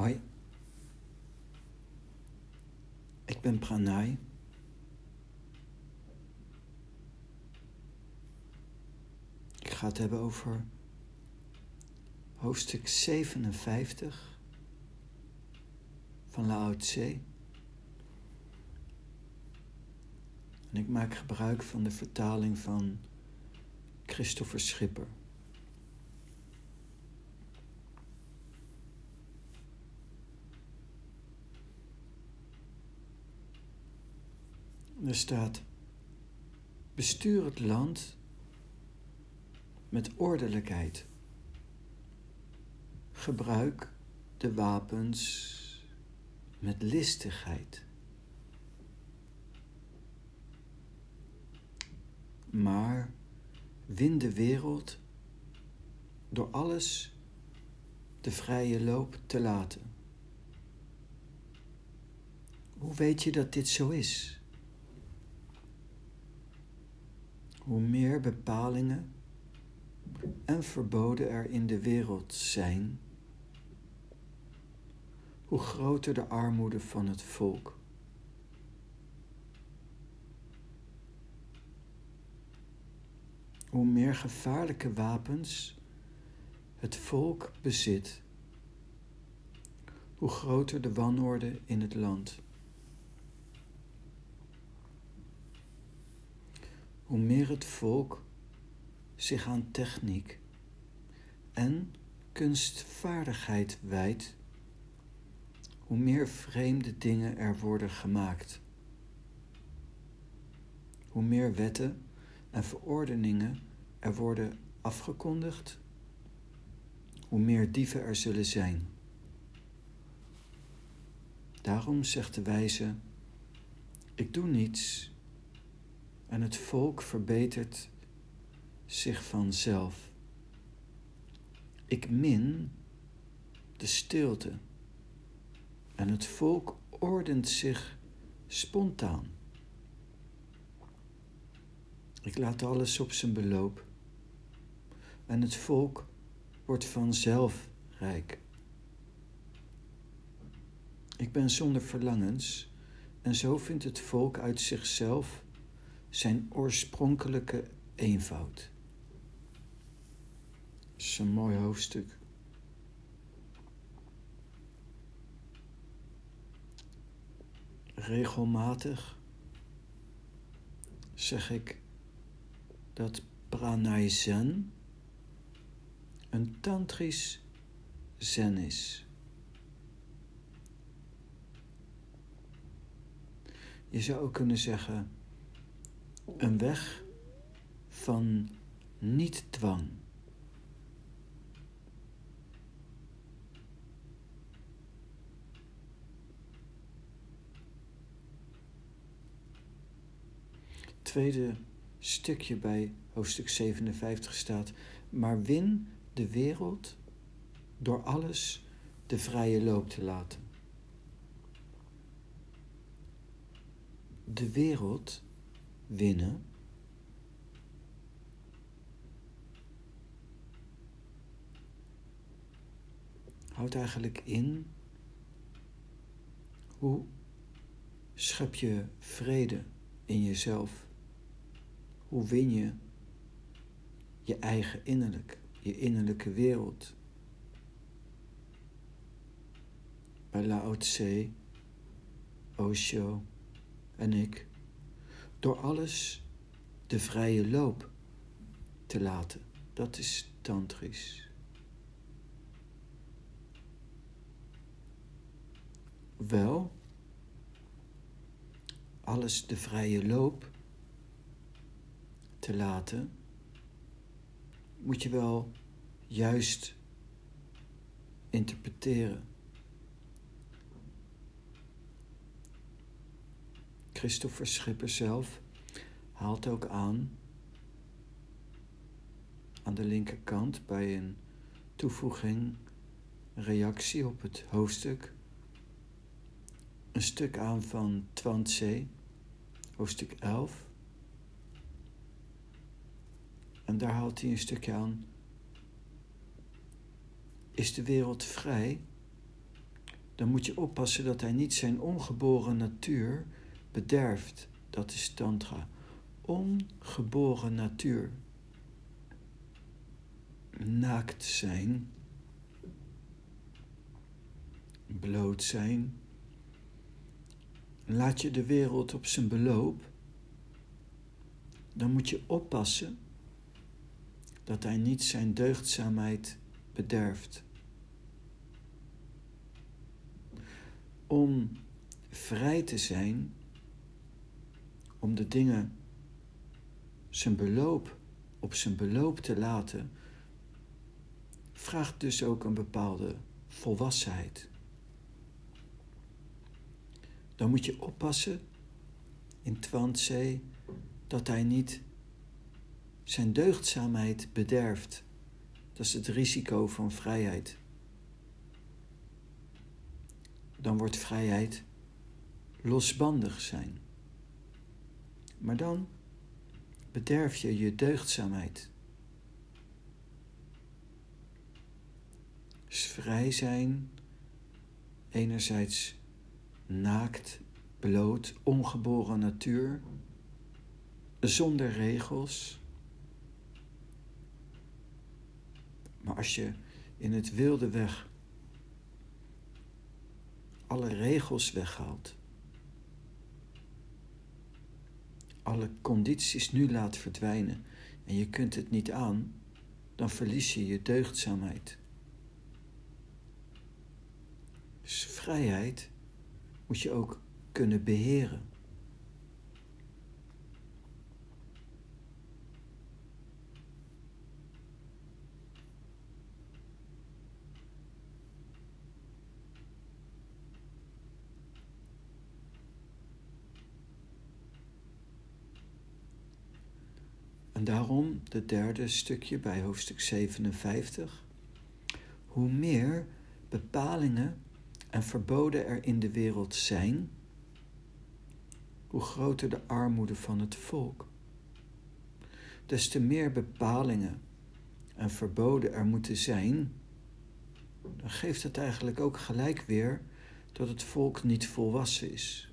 Hoi, ik ben Pranay. Ik ga het hebben over hoofdstuk 57 van Lao. En ik maak gebruik van de vertaling van Christopher Schipper. Er staat: Bestuur het land met ordelijkheid. Gebruik de wapens met listigheid. Maar win de wereld door alles de vrije loop te laten. Hoe weet je dat dit zo is? Hoe meer bepalingen en verboden er in de wereld zijn, hoe groter de armoede van het volk. Hoe meer gevaarlijke wapens het volk bezit, hoe groter de wanorde in het land. Hoe meer het volk zich aan techniek en kunstvaardigheid wijdt, hoe meer vreemde dingen er worden gemaakt. Hoe meer wetten en verordeningen er worden afgekondigd, hoe meer dieven er zullen zijn. Daarom zegt de wijze: Ik doe niets en het volk verbetert zich vanzelf. Ik min de stilte en het volk ordent zich spontaan. Ik laat alles op zijn beloop en het volk wordt vanzelf rijk. Ik ben zonder verlangens en zo vindt het volk uit zichzelf zijn oorspronkelijke eenvoud. Dat mooi hoofdstuk. Regelmatig zeg ik dat pranay zen een tantrisch zen is. Je zou ook kunnen zeggen een weg van niet-dwang. tweede stukje bij hoofdstuk 57 staat: Maar win de wereld door alles de vrije loop te laten. De wereld winnen houdt eigenlijk in hoe schep je vrede in jezelf. Hoe win je je eigen innerlijk, je innerlijke wereld? Bij Lao Tse, Osho en ik, door alles de vrije loop te laten. Dat is tantrisch. Wel, alles de vrije loop te laten, moet je wel juist interpreteren. Christopher Schipper zelf haalt ook aan, aan de linkerkant bij een toevoeging, reactie op het hoofdstuk, een stuk aan van Tse, hoofdstuk 11. En daar haalt hij een stukje aan. Is de wereld vrij? dan moet je oppassen dat hij niet zijn ongeboren natuur bederft. Dat is Tantra. Ongeboren natuur. Naakt zijn. Bloot zijn. Laat je de wereld op zijn beloop. Dan moet je oppassen dat hij niet zijn deugdzaamheid bederft. Om vrij te zijn, om de dingen zijn beloop op zijn beloop te laten, vraagt dus ook een bepaalde volwassenheid. Dan moet je oppassen in Twantzee dat hij niet zijn deugdzaamheid bederft. Dat is het risico van vrijheid. Dan wordt vrijheid losbandig zijn. Maar dan bederf je je deugdzaamheid. Dus vrij zijn, enerzijds naakt, bloot, ongeboren natuur, zonder regels Maar als je in het wilde weg alle regels weghaalt, alle condities nu laat verdwijnen en je kunt het niet aan, dan verlies je je deugdzaamheid. Dus vrijheid moet je ook kunnen beheren. En daarom de derde stukje bij hoofdstuk 57. Hoe meer bepalingen en verboden er in de wereld zijn, hoe groter de armoede van het volk. Des te meer bepalingen en verboden er moeten zijn, dan geeft het eigenlijk ook gelijk weer dat het volk niet volwassen is.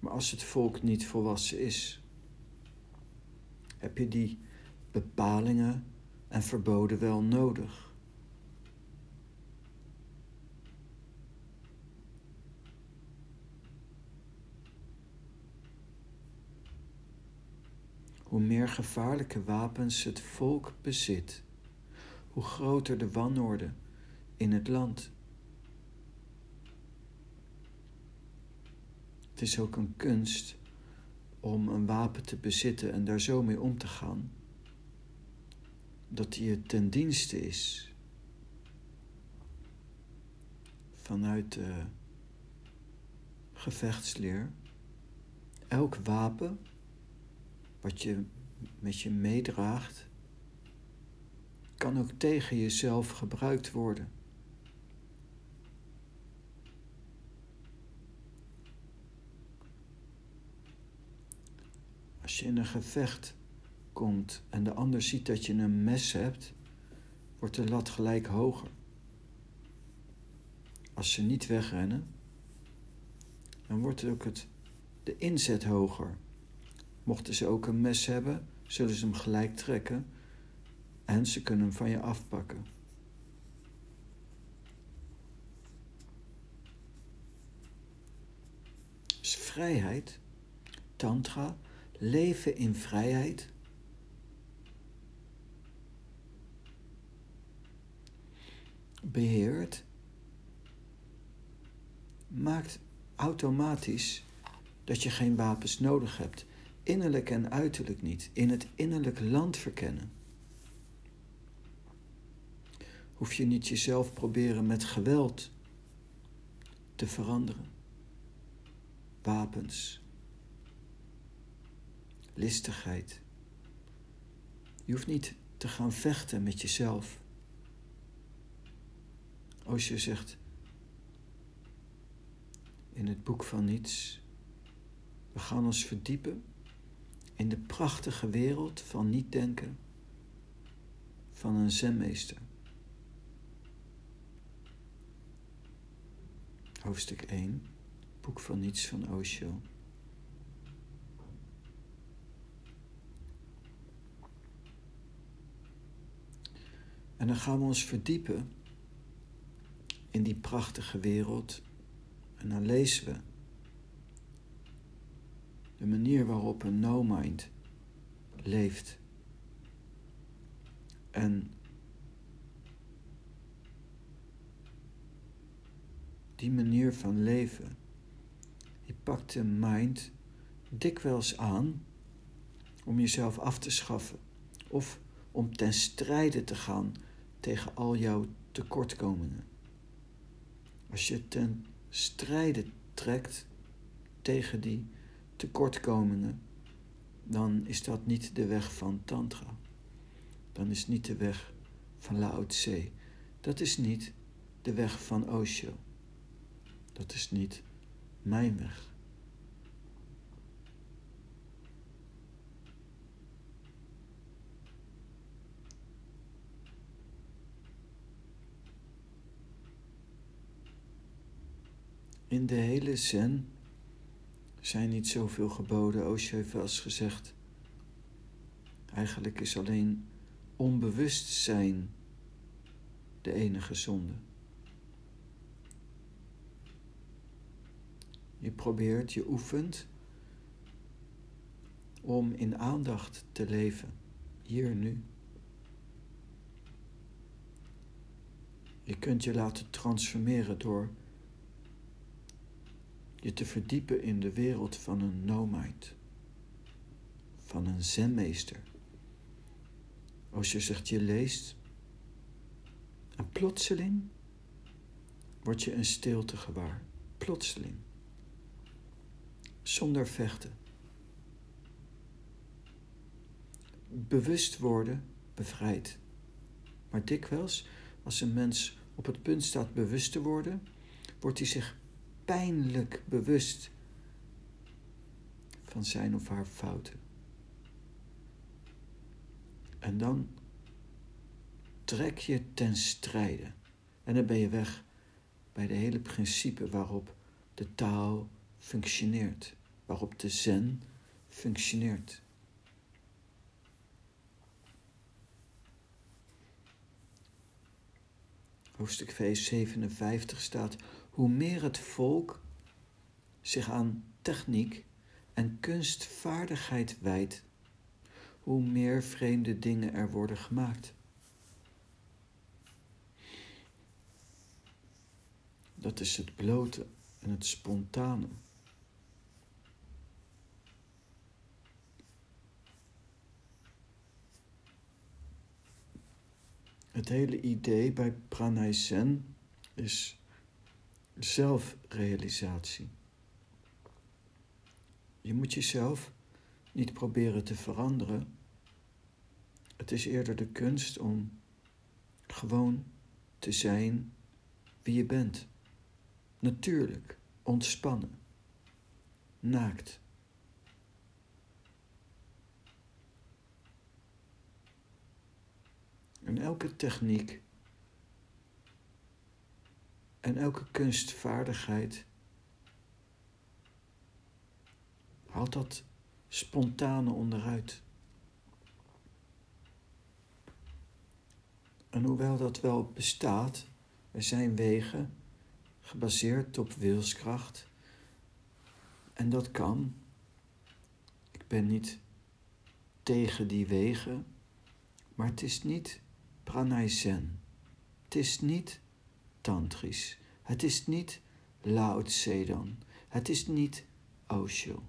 Maar als het volk niet volwassen is, heb je die bepalingen en verboden wel nodig. Hoe meer gevaarlijke wapens het volk bezit, hoe groter de wanorde in het land. Het is ook een kunst om een wapen te bezitten en daar zo mee om te gaan dat hij je ten dienste is. Vanuit de gevechtsleer. Elk wapen wat je met je meedraagt, kan ook tegen jezelf gebruikt worden. Als je in een gevecht komt en de ander ziet dat je een mes hebt, wordt de lat gelijk hoger. Als ze niet wegrennen, dan wordt ook het, de inzet hoger. Mochten ze ook een mes hebben, zullen ze hem gelijk trekken en ze kunnen hem van je afpakken. Dus vrijheid, tantra, leven in vrijheid. Beheert maakt automatisch dat je geen wapens nodig hebt. Innerlijk en uiterlijk niet. In het innerlijk land verkennen. Hoef je niet jezelf proberen met geweld te veranderen. Wapens listigheid. Je hoeft niet te gaan vechten met jezelf. Osho zegt in het boek van niets, we gaan ons verdiepen in de prachtige wereld van niet denken van een zenmeester. Hoofdstuk 1, boek van niets van Osho. En dan gaan we ons verdiepen in die prachtige wereld. En dan lezen we de manier waarop een no-mind leeft. En die manier van leven, die pakt de mind dikwijls aan om jezelf af te schaffen of om ten strijde te gaan tegen al jouw tekortkomingen. Als je ten strijde trekt tegen die tekortkomingen, dan is dat niet de weg van Tantra. Dan is niet de weg van Lao Tse. Dat is niet de weg van Osho. Dat is niet mijn weg. In de hele zen zijn niet zoveel geboden. Osho heeft wel eens gezegd. Eigenlijk is alleen onbewustzijn de enige zonde. Je probeert, je oefent om in aandacht te leven, hier nu. Je kunt je laten transformeren door je te verdiepen in de wereld van een no-mind, van een zenmeester. Als je zegt je leest, en plotseling word je een stilte gewaar. Plotseling. Zonder vechten. Bewust worden bevrijdt. Maar dikwijls, als een mens op het punt staat bewust te worden, wordt hij zich pijnlijk bewust van zijn of haar fouten. En dan trek je ten strijde. En dan ben je weg bij de hele principe waarop de taal functioneert, waarop de zen functioneert. Hoofdstuk V57 staat: Hoe meer het volk zich aan techniek en kunstvaardigheid wijdt, hoe meer vreemde dingen er worden gemaakt. Dat is het blote en het spontane. Het hele idee bij Pranay is zelfrealisatie. Je moet jezelf niet proberen te veranderen. Het is eerder de kunst om gewoon te zijn wie je bent. Natuurlijk, ontspannen, naakt. En elke techniek en elke kunstvaardigheid haalt dat spontane onderuit. En hoewel dat wel bestaat, er zijn wegen gebaseerd op wilskracht. En dat kan. Ik ben niet tegen die wegen, maar het is niet pranay. Het is niet tantrisch. Het is niet Lao Tse. Het is niet Osho.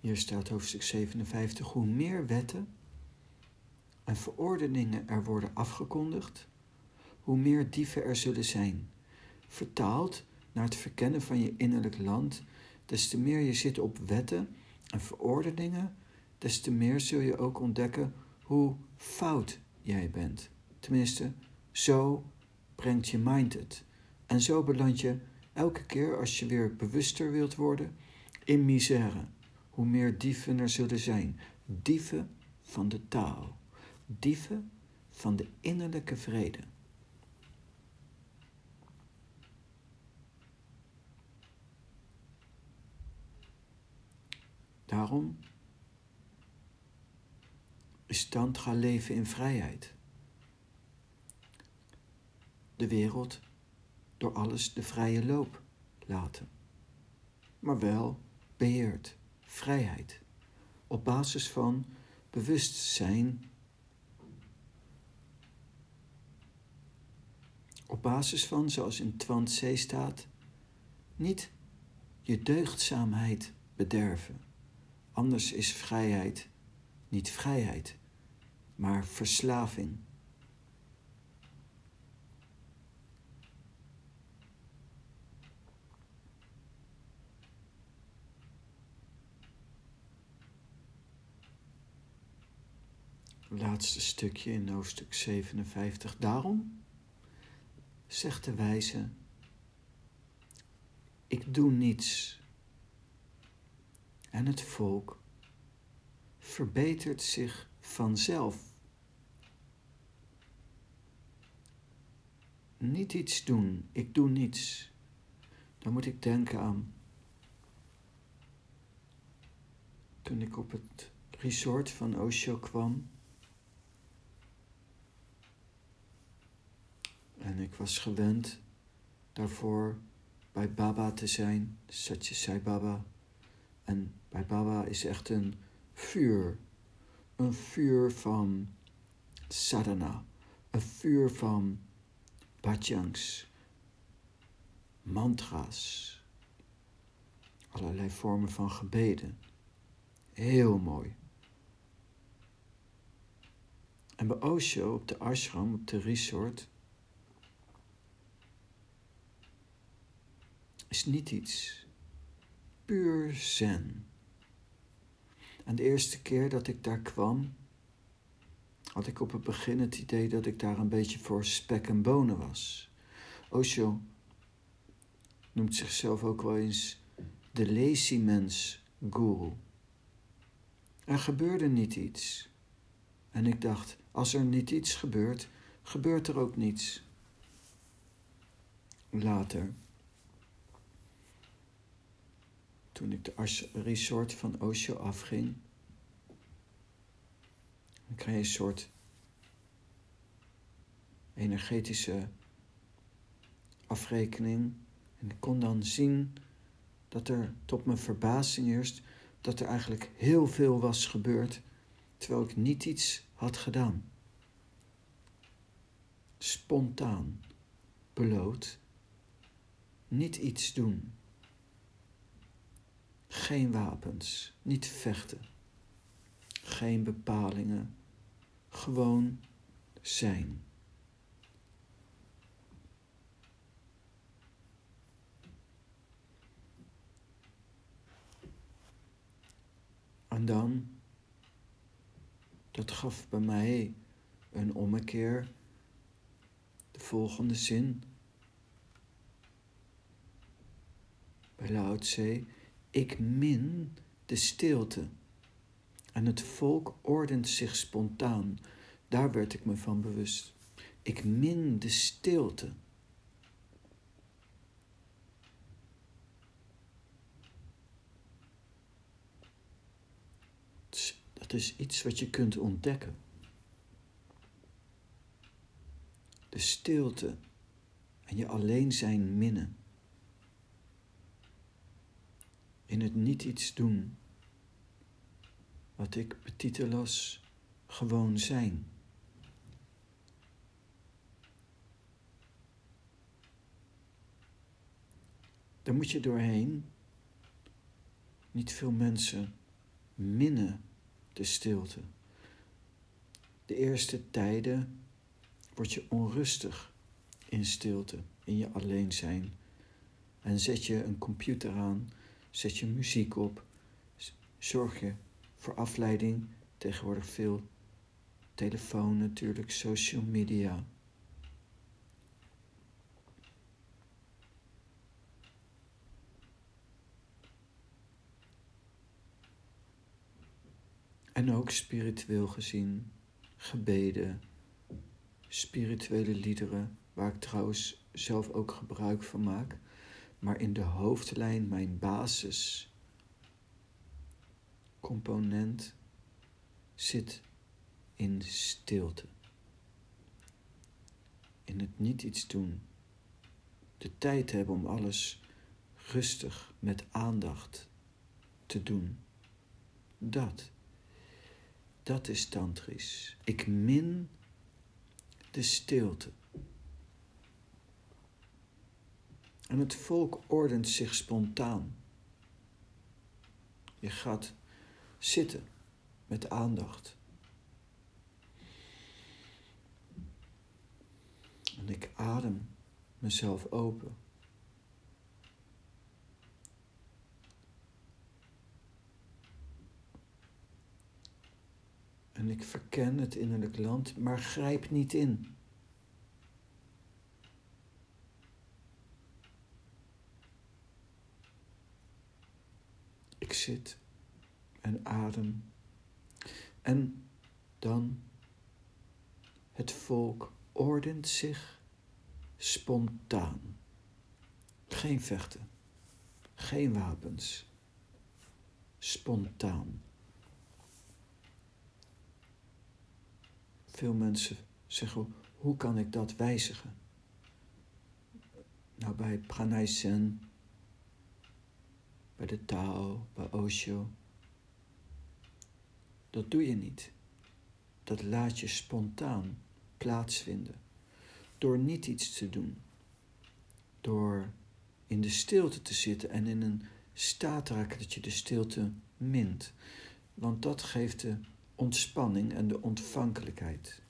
Hier staat hoofdstuk 57. Hoe meer wetten en verordeningen er worden afgekondigd, hoe meer dieven er zullen zijn. Vertaald naar het verkennen van je innerlijk land, des te meer je zit op wetten en verordeningen, des te meer zul je ook ontdekken hoe fout jij bent. Tenminste, zo brengt je mind het. En zo beland je elke keer als je weer bewuster wilt worden in misère. Hoe meer dieven er zullen zijn. Dieven van de taal. Dieven van de innerlijke vrede. Daarom is Tantra leven in vrijheid. De wereld door alles de vrije loop laten, maar wel beheerd, vrijheid, op basis van bewustzijn, op basis van, zoals in Twan C staat, niet je deugdzaamheid bederven. Anders is vrijheid niet vrijheid, maar verslaving. Laatste stukje in hoofdstuk 57. Daarom zegt de wijze: Ik doe niets. En het volk verbetert zich vanzelf. Niet iets doen, ik doe niets. Dan moet ik denken aan toen ik op het resort van Osho kwam. En ik was gewend daarvoor bij Baba te zijn, Satya Sai Baba. En bij Baba is echt een vuur. Een vuur van sadhana. Een vuur van bhajangs. Mantra's. Allerlei vormen van gebeden. Heel mooi. En bij Osho op de ashram, op de resort, is niet iets. Puur zen. En de eerste keer dat ik daar kwam, had ik op het begin het idee dat ik daar een beetje voor spek en bonen was. Osho noemt zichzelf ook wel eens de lazy mens guru. Er gebeurde niet iets. En ik dacht, als er niet iets gebeurt, gebeurt er ook niets. Later toen ik de resort van Osho afging. Dan kreeg je een soort energetische afrekening. En ik kon dan zien dat er, tot mijn verbazing eerst, dat er eigenlijk heel veel was gebeurd, terwijl ik niet iets had gedaan. Spontaan, beloot, niet iets doen. Geen wapens, niet vechten. Geen bepalingen, gewoon zijn. En dan, dat gaf bij mij een ommekeer, de volgende zin. Bij Lao ik min de stilte. En het volk ordent zich spontaan. Daar werd ik me van bewust. Ik min de stilte. Dat is iets wat je kunt ontdekken. De stilte en je alleen zijn minnen. In het niet iets doen, wat ik betitel als gewoon zijn. Daar moet je doorheen. Niet veel mensen minnen de stilte. De eerste tijden word je onrustig in stilte, in je alleen zijn. En zet je een computer aan Zet je muziek op. Zorg je voor afleiding. Tegenwoordig veel telefoon natuurlijk, social media. En ook spiritueel gezien, gebeden, spirituele liederen, waar ik trouwens zelf ook gebruik van maak maar in de hoofdlijn mijn basis component zit in stilte. In het niet iets doen. De tijd hebben om alles rustig met aandacht te doen. Dat, dat is tantrisch. Ik min de stilte. En het volk ordent zich spontaan. Je gaat zitten met aandacht. En ik adem mezelf open. En ik verken het innerlijk land, maar grijp niet in. Ik zit en adem. En dan het volk ordent zich spontaan. Geen vechten, geen wapens. Spontaan. Veel mensen zeggen, hoe kan ik dat wijzigen? Nou, bij Pranay bij de Tao, bij Osho. Dat doe je niet. Dat laat je spontaan plaatsvinden. Door niet iets te doen. Door in de stilte te zitten en in een staat te raken dat je de stilte mint. Want dat geeft de ontspanning en de ontvankelijkheid.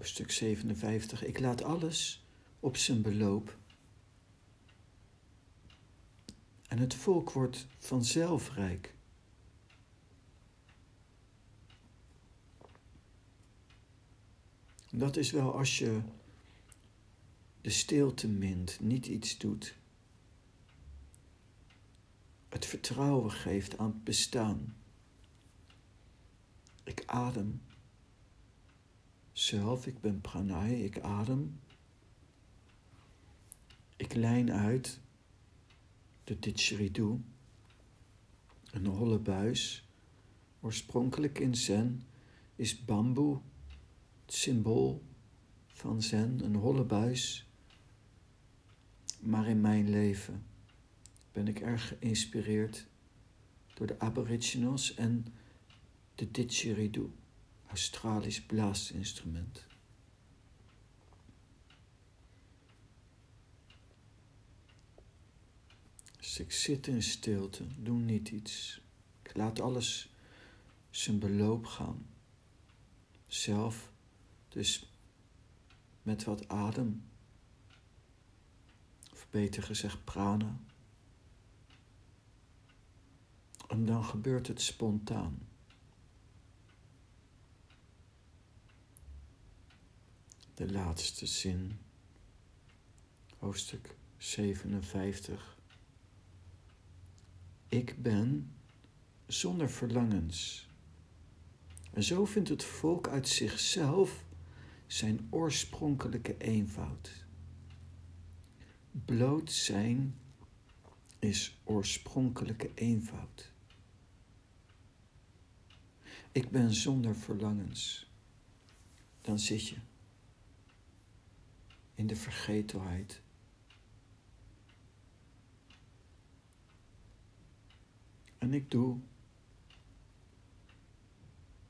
Stuk 57. Ik laat alles op zijn beloop. En het volk wordt vanzelf rijk. Dat is wel als je de stilte mint, niet iets doet het vertrouwen geeft aan het bestaan. Ik adem zelf, ik ben pranay, ik adem. Ik lijn uit de didgeridoo, een holle buis. Oorspronkelijk in Zen is bamboe het symbool van Zen, een holle buis. Maar in mijn leven ben ik erg geïnspireerd door de Aboriginals en de didgeridoo, Australisch blaasinstrument. Ik zit in stilte, doe niet iets. Ik laat alles zijn beloop gaan. Zelf, dus met wat adem, of beter gezegd prana. En dan gebeurt het spontaan. De laatste zin, hoofdstuk 57. Ik ben zonder verlangens. En zo vindt het volk uit zichzelf zijn oorspronkelijke eenvoud. Bloot zijn is oorspronkelijke eenvoud. Ik ben zonder verlangens. Dan zit je in de vergetelheid. En ik doe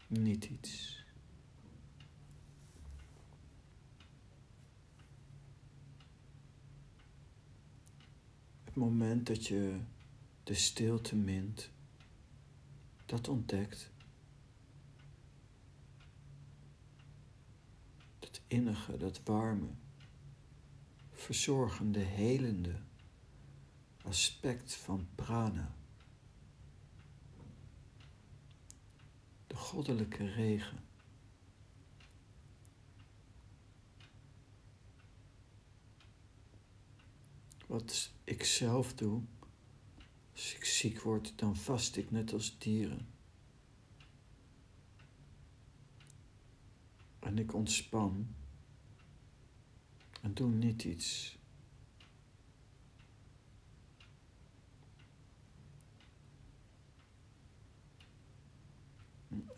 niet iets. Het moment dat je de stilte mint, dat ontdekt innige, dat warme, verzorgende, helende aspect van prana. De goddelijke regen. Wat ik zelf doe, Als ik ziek word, dan vast ik net als dieren. En ik ontspan en doe niet iets.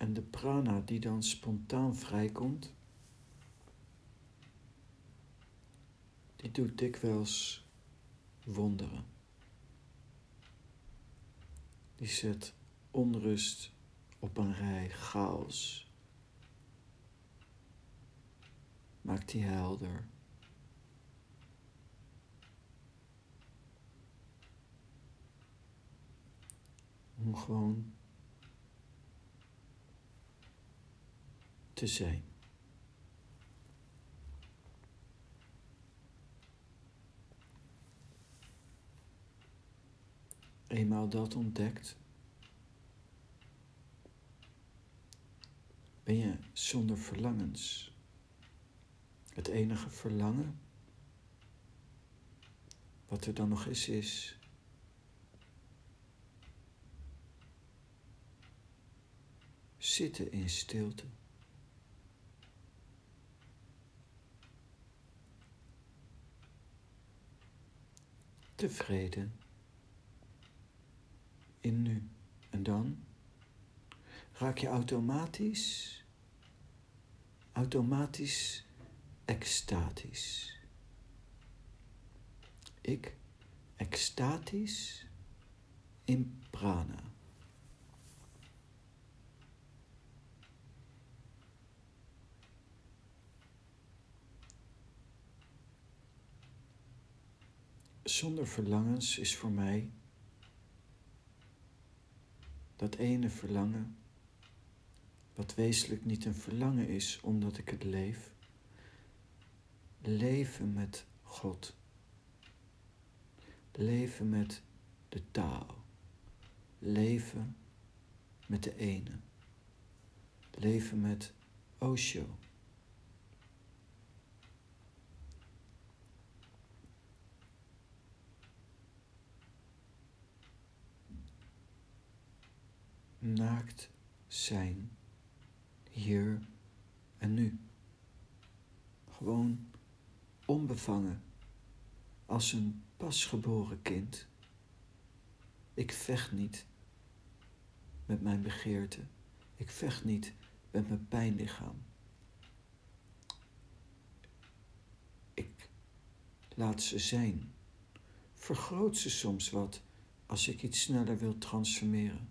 En de prana die dan spontaan vrijkomt, die doet dikwijls wonderen. Die zet onrust op een rij, chaos. Maakt die helder. Om gewoon zijn. Eenmaal dat ontdekt, ben je zonder verlangens. Het enige verlangen wat er dan nog is, is zitten in stilte. Tevreden in nu. En dan raak je automatisch, automatisch extatisch. Ik extatisch in prana. Zonder verlangens is voor mij dat ene verlangen, wat wezenlijk niet een verlangen is omdat ik het leef, leven met God, leven met de taal, leven met de ene, leven met Osho. Naakt zijn, hier en nu. Gewoon onbevangen, als een pasgeboren kind. Ik vecht niet met mijn begeerte. Ik vecht niet met mijn pijnlichaam. Ik laat ze zijn. Vergroot ze soms wat als ik iets sneller wil transformeren.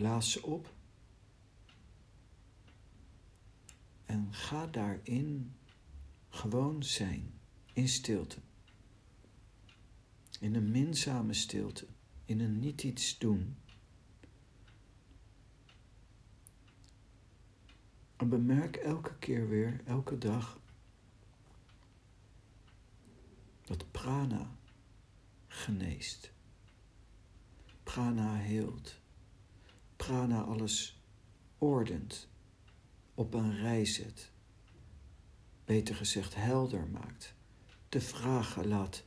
Blaas ze op en ga daarin gewoon zijn, in stilte. In een minzame stilte, in een niet iets doen. En bemerk elke keer weer, elke dag, dat prana geneest. Prana heelt. Prana alles ordent, op een rij zet. Beter gezegd helder maakt. De vragen laat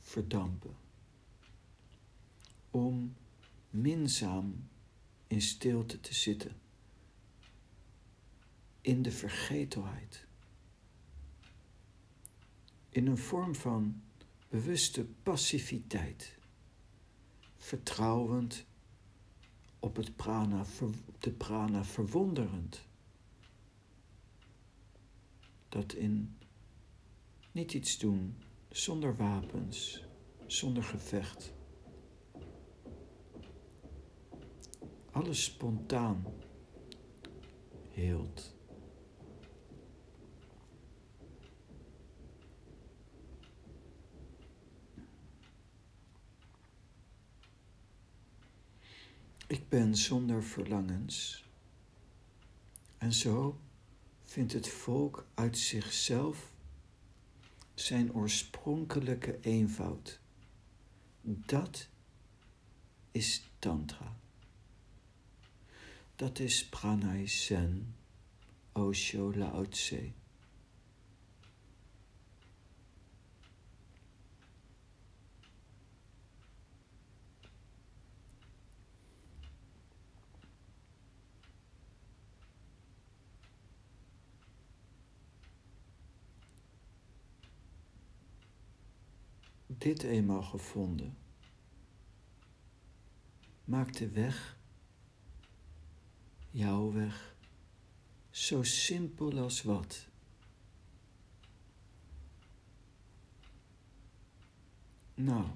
verdampen. Om minzaam in stilte te zitten. In de vergetelheid. In een vorm van bewuste passiviteit vertrouwend, op het prana, de prana verwonderend. Dat in niet iets doen, zonder wapens, zonder gevecht. Alles spontaan heelt. Ik ben zonder verlangens. En zo vindt het volk uit zichzelf zijn oorspronkelijke eenvoud. Dat is Tantra. Dat is Pranay Sen, Osho Lao Tse. Dit eenmaal gevonden, maakt de weg, jouw weg, zo simpel als wat. Nou,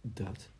dat.